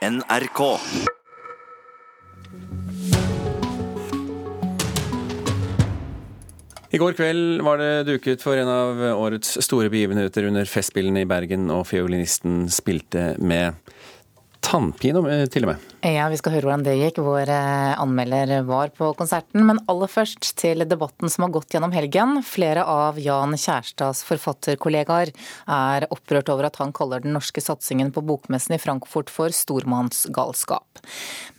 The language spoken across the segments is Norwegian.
NRK. I går kveld var det duket for en av årets store begivenheter under Festspillene i Bergen, og fiolinisten spilte med tannpine til og med. Ja, vi skal høre hvordan det gikk. Vår eh, anmelder var på konserten. Men aller først til debatten som har gått gjennom helgen. Flere av Jan Kjærstads forfatterkollegaer er opprørt over at han kaller den norske satsingen på bokmessen i Frankfurt for stormannsgalskap.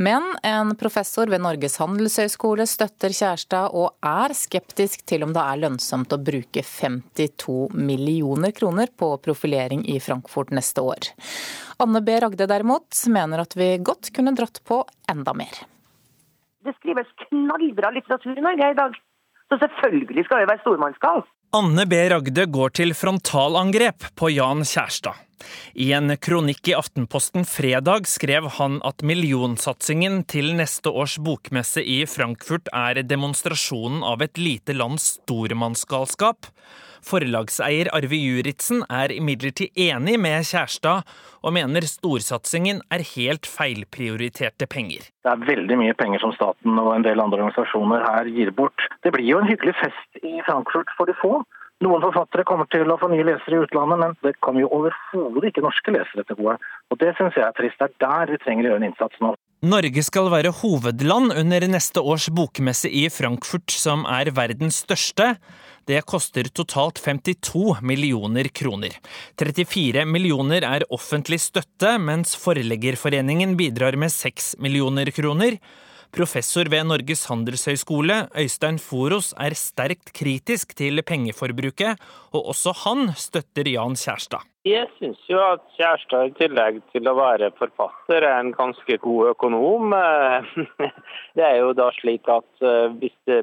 Men en professor ved Norges handelshøyskole støtter Kjærstad og er skeptisk til om det er lønnsomt å bruke 52 millioner kroner på profilering i Frankfurt neste år. Anne B. Ragde derimot mener at vi godt kunne dratt på enda mer. Det skrives knallbra litteratur i Norge i dag, så selvfølgelig skal det være stormannsgal. Anne B. Ragde går til frontalangrep på Jan Kjærstad. I en kronikk i Aftenposten fredag skrev han at millionsatsingen til neste års bokmesse i Frankfurt er demonstrasjonen av et lite lands stormannsgalskap. Forlagseier Arve Juritzen er imidlertid enig med Kjærstad, og mener storsatsingen er helt feilprioriterte penger. Det er veldig mye penger som staten og en del andre organisasjoner her gir bort. Det blir jo en hyggelig fest i Frankfurt for de få. Noen forfattere kommer til å få nye lesere i utlandet, men det kommer jo overhodet ikke norske lesere til gode. Og Det syns jeg er trist. Det er der vi trenger å gjøre en innsats nå. Norge skal være hovedland under neste års bokmesse i Frankfurt, som er verdens største. Det koster totalt 52 millioner kroner. 34 millioner er offentlig støtte, mens Forleggerforeningen bidrar med 6 millioner kroner. Professor ved Norges handelshøyskole, Øystein Foros, er sterkt kritisk til pengeforbruket, og også han støtter Jan Kjærstad. Jeg syns jo at Kjærstad i tillegg til å være forfatter, er en ganske god økonom. Det er jo da slik at eh, hvis det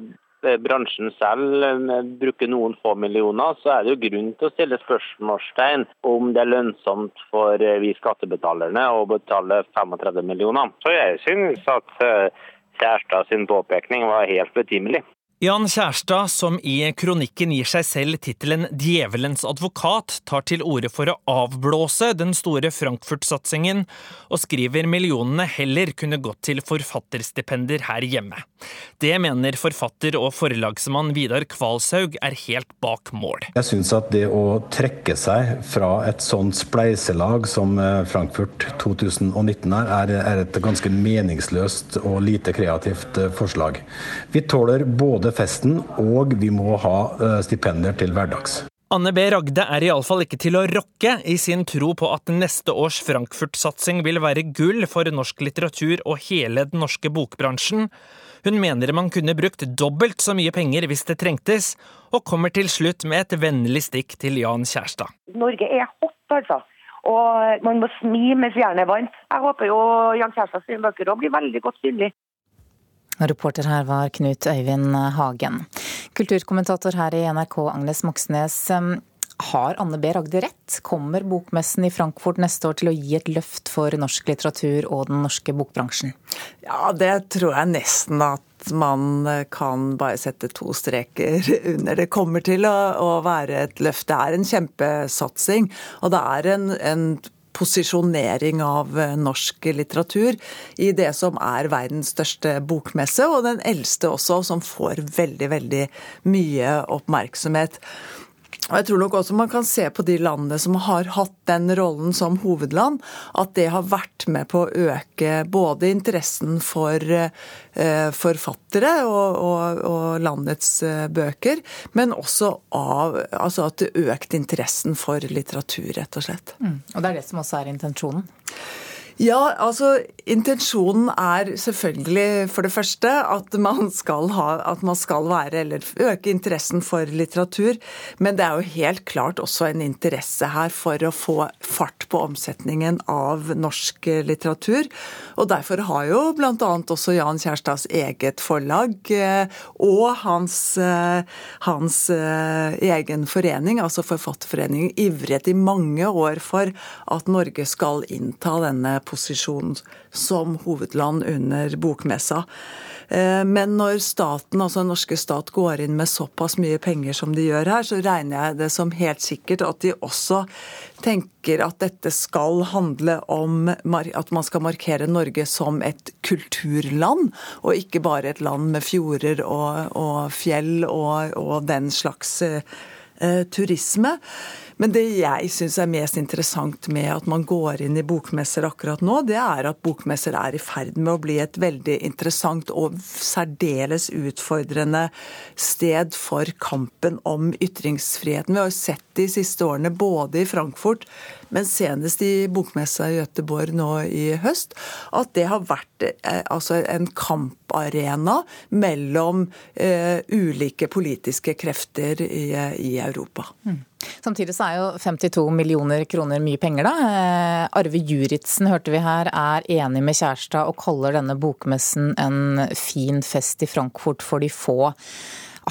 bransjen selv eh, bruker noen få millioner, så er det jo grunn til å stille spørsmålstegn om det er lønnsomt for eh, vi skattebetalerne å betale 35 millioner. Så jeg synes at Kjærstad sin påpekning var helt betimelig. Jan Kjærstad, som i kronikken gir seg selv tittelen Djevelens advokat, tar til orde for å avblåse den store Frankfurt-satsingen, og skriver millionene heller kunne gått til forfatterstipender her hjemme. Det mener forfatter og forlagsmann Vidar Kvalshaug er helt bak mål. Jeg syns at det å trekke seg fra et sånt spleiselag som eh, Frankfurt 2019 er, er et ganske meningsløst og lite kreativt eh, forslag. Vi tåler både både festen og vi må ha eh, stipender til hverdags. Anne B. Ragde er iallfall ikke til å rokke i sin tro på at neste års Frankfurt-satsing vil være gull for norsk litteratur og hele den norske bokbransjen. Hun mener man kunne brukt dobbelt så mye penger hvis det trengtes, og kommer til slutt med et vennlig stikk til Jan Kjærstad. Norge er hot, altså. Og man må smi mens jernet er varmt. Jeg håper jo Jan Kjærstad sine bøker òg blir veldig godt synlig. Reporter her var Knut Øyvind Hagen. Kulturkommentator her i NRK, Agnes Moxnes. Har Anne B. Ragde rett? Kommer bokmessen i Frankfurt neste år til å gi et løft for norsk litteratur og den norske bokbransjen? Ja, det tror jeg nesten at man kan bare sette to streker under. Det kommer til å, å være et løft. Det er en kjempesatsing. Og det er en, en posisjonering av eh, norsk litteratur i det som er verdens største bokmesse, og den eldste også, som får veldig, veldig mye oppmerksomhet. Og jeg tror nok også man kan se på de landene som har hatt den rollen som hovedland, at det har vært med på å øke både interessen for eh, forfattere og, og, og landets eh, bøker, men også av, altså at det økte interessen for litteratur, rett og slett. Mm. Og det er det som også er intensjonen? Ja, altså intensjonen er selvfølgelig for det første at man skal ha, at man skal være, eller øke interessen for litteratur. Men det er jo helt klart også en interesse her for å få fart på omsetningen av norsk litteratur. Og derfor har jo bl.a. også Jan Kjærstads eget forlag eh, og hans, eh, hans eh, egen forening, altså Forfatterforeningen, ivret i mange år for at Norge skal innta denne maktposisjon som hovedland under bokmessa. Eh, men når staten, altså den norske stat går inn med såpass mye penger som de gjør her, så regner jeg det som helt sikkert at de også tenker at dette skal handle om at man skal markere Norge som et kulturland, og ikke bare et land med fjorder og, og fjell og, og, den slags eh, turisme. Men det jeg syns er mest interessant med at man går inn i bokmesser akkurat nå, det er at bokmesser er i ferd med å bli et veldig interessant og særdeles utfordrende sted for kampen om ytringsfriheten. Vi har jo sett de siste årene både i Frankfurt, men senest i bokmessa i Göteborg nå i høst, at det har vært eh, altså en kamparena mellom eh, ulike politiske krefter i, i Europa. Mm. Samtidig så er jo 52 millioner kroner mye penger, da. Eh, Arve Juritzen hørte vi her er enig med Kjærstad og kaller denne bokmessen en fin fest i Frankfurt for de få.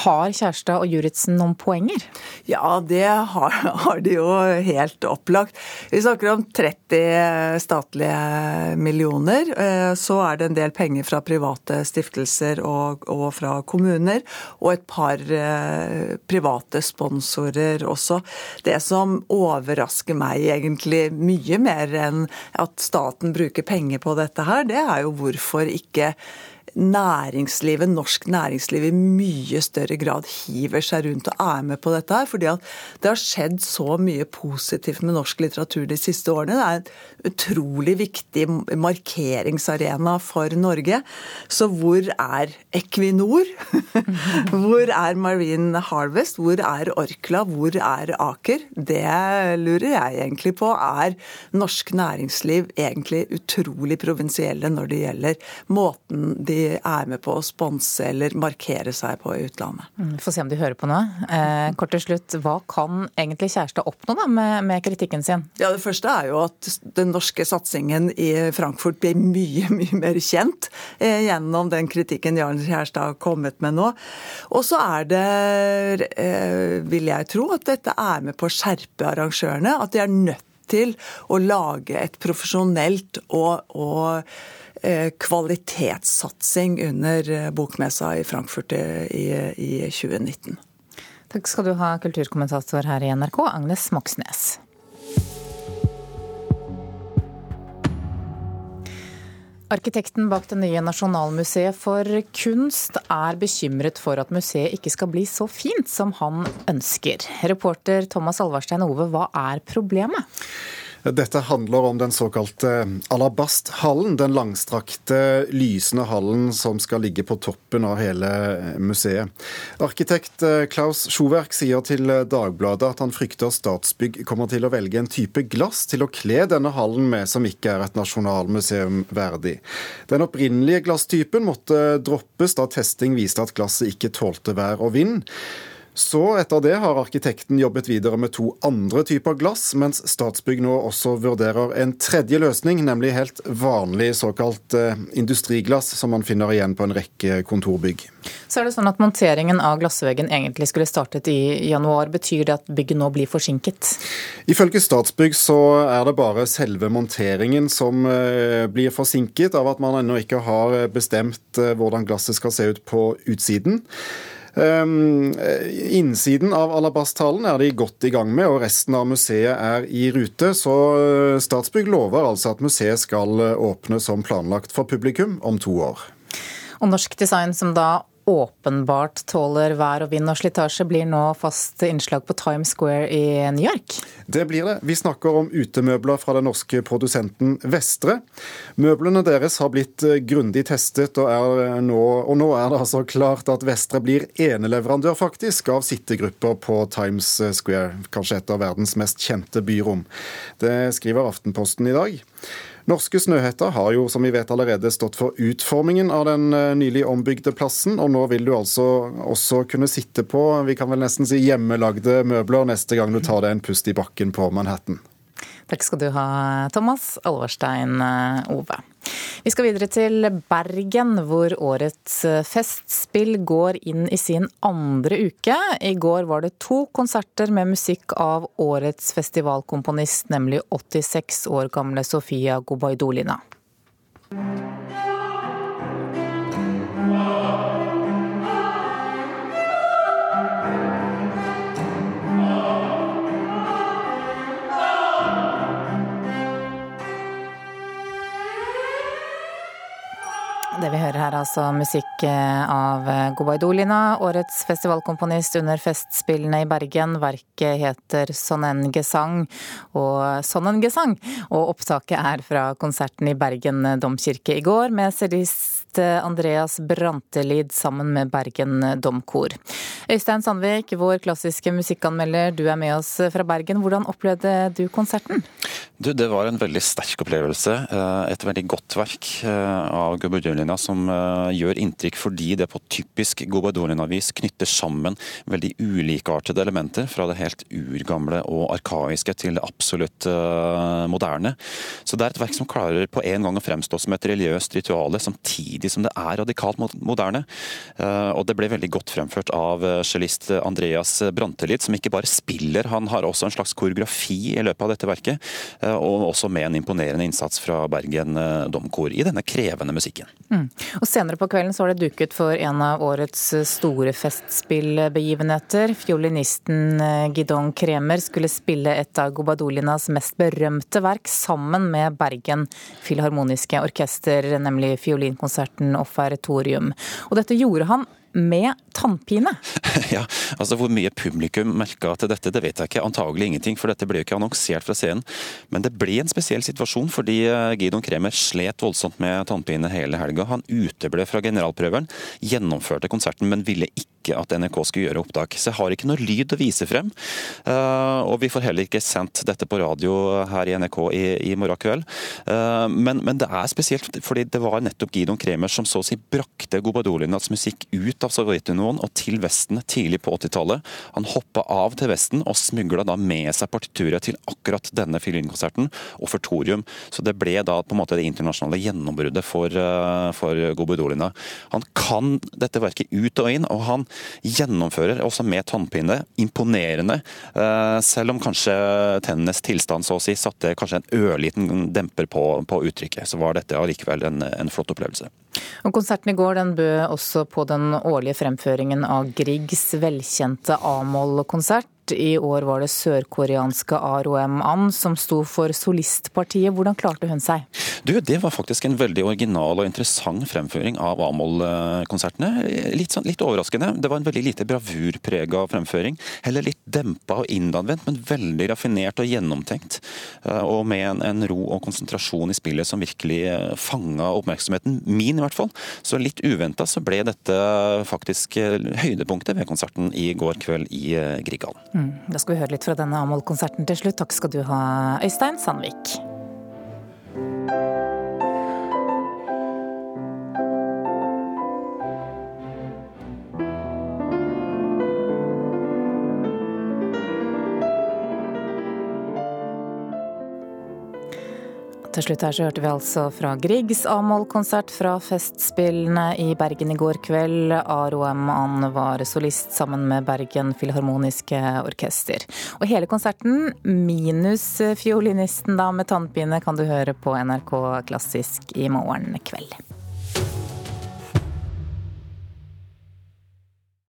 Har Kjærstad og Juritzen noen poenger? Ja, det har, har, de jo helt opplagt. Vi snakker om 30 statlige millioner. Eh, så er det en del penger fra private stiftelser og, og fra kommuner. Og et par eh, private sponsorer også. Det som overrasker meg egentlig mye mer enn at staten bruker penger på dette her, det er jo hvorfor ikke næringslivet, norsk næringsliv i mye større grad hiver seg rundt og er med på dette her. fordi at det har skjedd så mye positivt med norsk litteratur de siste årene. Det er en utrolig viktig markeringsarena for Norge. Så hvor er Equinor? hvor er Marine Harvest? Hvor er Orkla? Hvor er Aker? Det lurer jeg egentlig på. Er norsk næringsliv egentlig utrolig provinsielle når det gjelder måten de er med på å sponse eller markere seg på i utlandet. Mm, får se om de hører på nå. Eh, kort til slutt, hva kan egentlig Kjærstad oppnå da, med, med, kritikken sin? Ja, Det første er jo at den norske satsingen i Frankfurt blir mye mye mer kjent eh, gjennom den kritikken Jarl Kjærstad har kommet med nå. Og så er det, eh, vil jeg tro, at dette er med på å skjerpe arrangørene. At de er nødt til å lage et profesjonelt og, og kvalitetssatsing under eh, bokmessa i Frankfurt i, i 2019. Takk skal du ha, kulturkommentator her i NRK, Agnes Moxnes. Arkitekten bak det nye Nasjonalmuseet for kunst er bekymret for at museet ikke skal bli så fint som han ønsker. Reporter Thomas Alvarstein Ove, hva er problemet? Dette handler om den såkalte alabasthallen, den langstrakte, lysende hallen som skal ligge på toppen av hele museet. Arkitekt eh, Klaus Sjoverk sier til Dagbladet at han frykter Statsbygg kommer til å velge en type glass til å kle denne hallen med som ikke er et nasjonalmuseum verdig. Den opprinnelige glasstypen måtte droppes da testing viste at glasset ikke tålte vær og vind. Så etter det har arkitekten jobbet videre med to andre typer glass, mens Statsbygg nå også vurderer en tredje løsning, nemlig helt vanlig såkalt eh, industriglass, som man finner igjen på en rekke kontorbygg. Så er det sånn at monteringen av glassveggen egentlig skulle startet i januar. Betyr det at bygget nå blir forsinket? Ifølge Statsbygg så er det bare selve monteringen som eh, blir forsinket av at man ennå ikke har bestemt eh, hvordan glasset skal se ut på utsiden. Ehm, innsiden av alabasthallen er de godt i gang med, og resten av museet er i rute. Så eh, Statsbygg lover altså at museet skal eh, åpne som planlagt for publikum om to år. Og Norsk Design, som da åpenbart tåler vær og vind og slitasje, blir nå fast innslag på Times Square i New York? Det blir det. Vi snakker om utemøbler fra den norske produsenten Vestre. Møblene deres har blitt eh, grundig testet, og, nå, og nå er det altså klart at Vestre blir eneleverandør faktisk av sittegrupper på Times Square, kanskje et av verdens mest kjente byrom. Det skriver Aftenposten i dag. Norske Snøhetta har jo, som vi vet allerede, stått for utformingen av den eh, nylig ombygde plassen, og nå vil du altså også kunne sitte på, vi kan vel nesten si hjemmelagde møbler neste gang du tar deg en pust i bakken på Manhattan. Takk skal du ha, Thomas Alverstein eh, Ove. Vi skal videre til Bergen, hvor årets festspill går inn i sin andre uke. I går var det to konserter med musikk av årets festivalkomponist, nemlig 86 år gamle Sofia Gubaidolina. Altså musikk eh, av eh, Gobaidolina, årets festivalkomponist under Festspillene i Bergen. Verket heter Sonnen Gesang og Sonnen Gesang, og opptaket er fra konserten i Bergen domkirke i går med cellist Andreas Brantelid sammen med Bergen Domkor. Øystein Sandvik, vår klassiske musikkanmelder, du er med oss fra Bergen. Hvordan opplevde du konserten? Du, det var en veldig sterk opplevelse. Eh, et veldig godt verk av Gobaidolina som gjør inntrykk fordi det på typisk Gubadolina-vis knytter sammen veldig ulikartede elementer, fra det helt urgamle og arkaiske til det absolutt uh, moderne. Så det er et verk som klarer på en gang å fremstå som et religiøst rituale, samtidig som det er radikalt moderne. Uh, og det ble veldig godt fremført av cellist Andreas Brantelid, som ikke bare spiller, han har også en slags koreografi i løpet av dette verket, og også med en imponerende innsats fra Bergen Domkor i denne krevende musikken. Mm. Og Senere på kvelden så var det duket for en av årets store festspillbegivenheter. Fiolinisten eh, Gidon Kremer skulle spille et av Gobadolinas mest berømte verk sammen med Bergen Filharmoniske Orkester, nemlig fiolinkonserten Offertorium. Og dette gjorde han med tannpine. Ja, altså Hvor mye publikum merka til dette, det vet jeg ikke. Antagelig ingenting, for dette ble jo ikke annonsert fra scenen. Men det ble en spesiell situasjon, fordi eh, Gidon Kremer slet voldsomt med tannpine hele helga. Han uteble fra generalprøven, gjennomførte konserten, men ville ikke at NRK skulle gjøre opptak. Så jeg har ikke noe lyd å vise frem. Eh, og vi får heller ikke sendt dette på radio her i NRK i, i morgen kveld. Eh, men, men, det er spesielt, fordi det var nettopp Gidon Kremer som så å si brakte Gobadolinas musikk ut av Sovjetunionen og til Vesten tidlig på 80-tallet. Han hoppa av til Vesten og smugla da med seg partituret til akkurat denne fiolinkonserten, Offertorium. Så det ble da på en måte det internasjonale gjennombruddet for, eh, for Gobadolina. Han kan dette verket ut og inn, og han gjennomfører også med tannpine. Imponerende. Eh, selv om kanskje tennenes tilstand så å si satte kanskje en ørliten demper på, på uttrykket, så var dette allikevel en, en flott opplevelse. Og Konserten i går den bød også på den årlige fremføringen av Griegs velkjente A-moll-konsert. I år var det sørkoreanske ROM An som sto for solistpartiet. Hvordan klarte hun seg? Du, Det var faktisk en veldig original og interessant fremføring av A-moll-konsertene. Litt, sånn, litt, overraskende. Det var en veldig lite bravurprega fremføring. Heller litt dempa og innadvendt, men veldig raffinert og gjennomtenkt. Eh, og med en, en ro og konsentrasjon i spillet som virkelig eh, fanga oppmerksomheten. Min, i hvert fall. Så litt uventa så ble dette faktisk eh, høydepunktet ved konserten i går kveld i Grieghallen. Mm. Da skal vi høre litt fra denne Amol-konserten til slutt. Takk skal du ha, Øystein Sandvik. Til slutt her så hørte vi altså fra Griegs A-moll-konsert fra Festspillene i Bergen i går kveld. Aroem An var solist sammen med Bergen Filharmoniske Orkester. Og hele konserten, minus fiolinisten da med tannpine, kan du høre på NRK Klassisk i morgen kveld.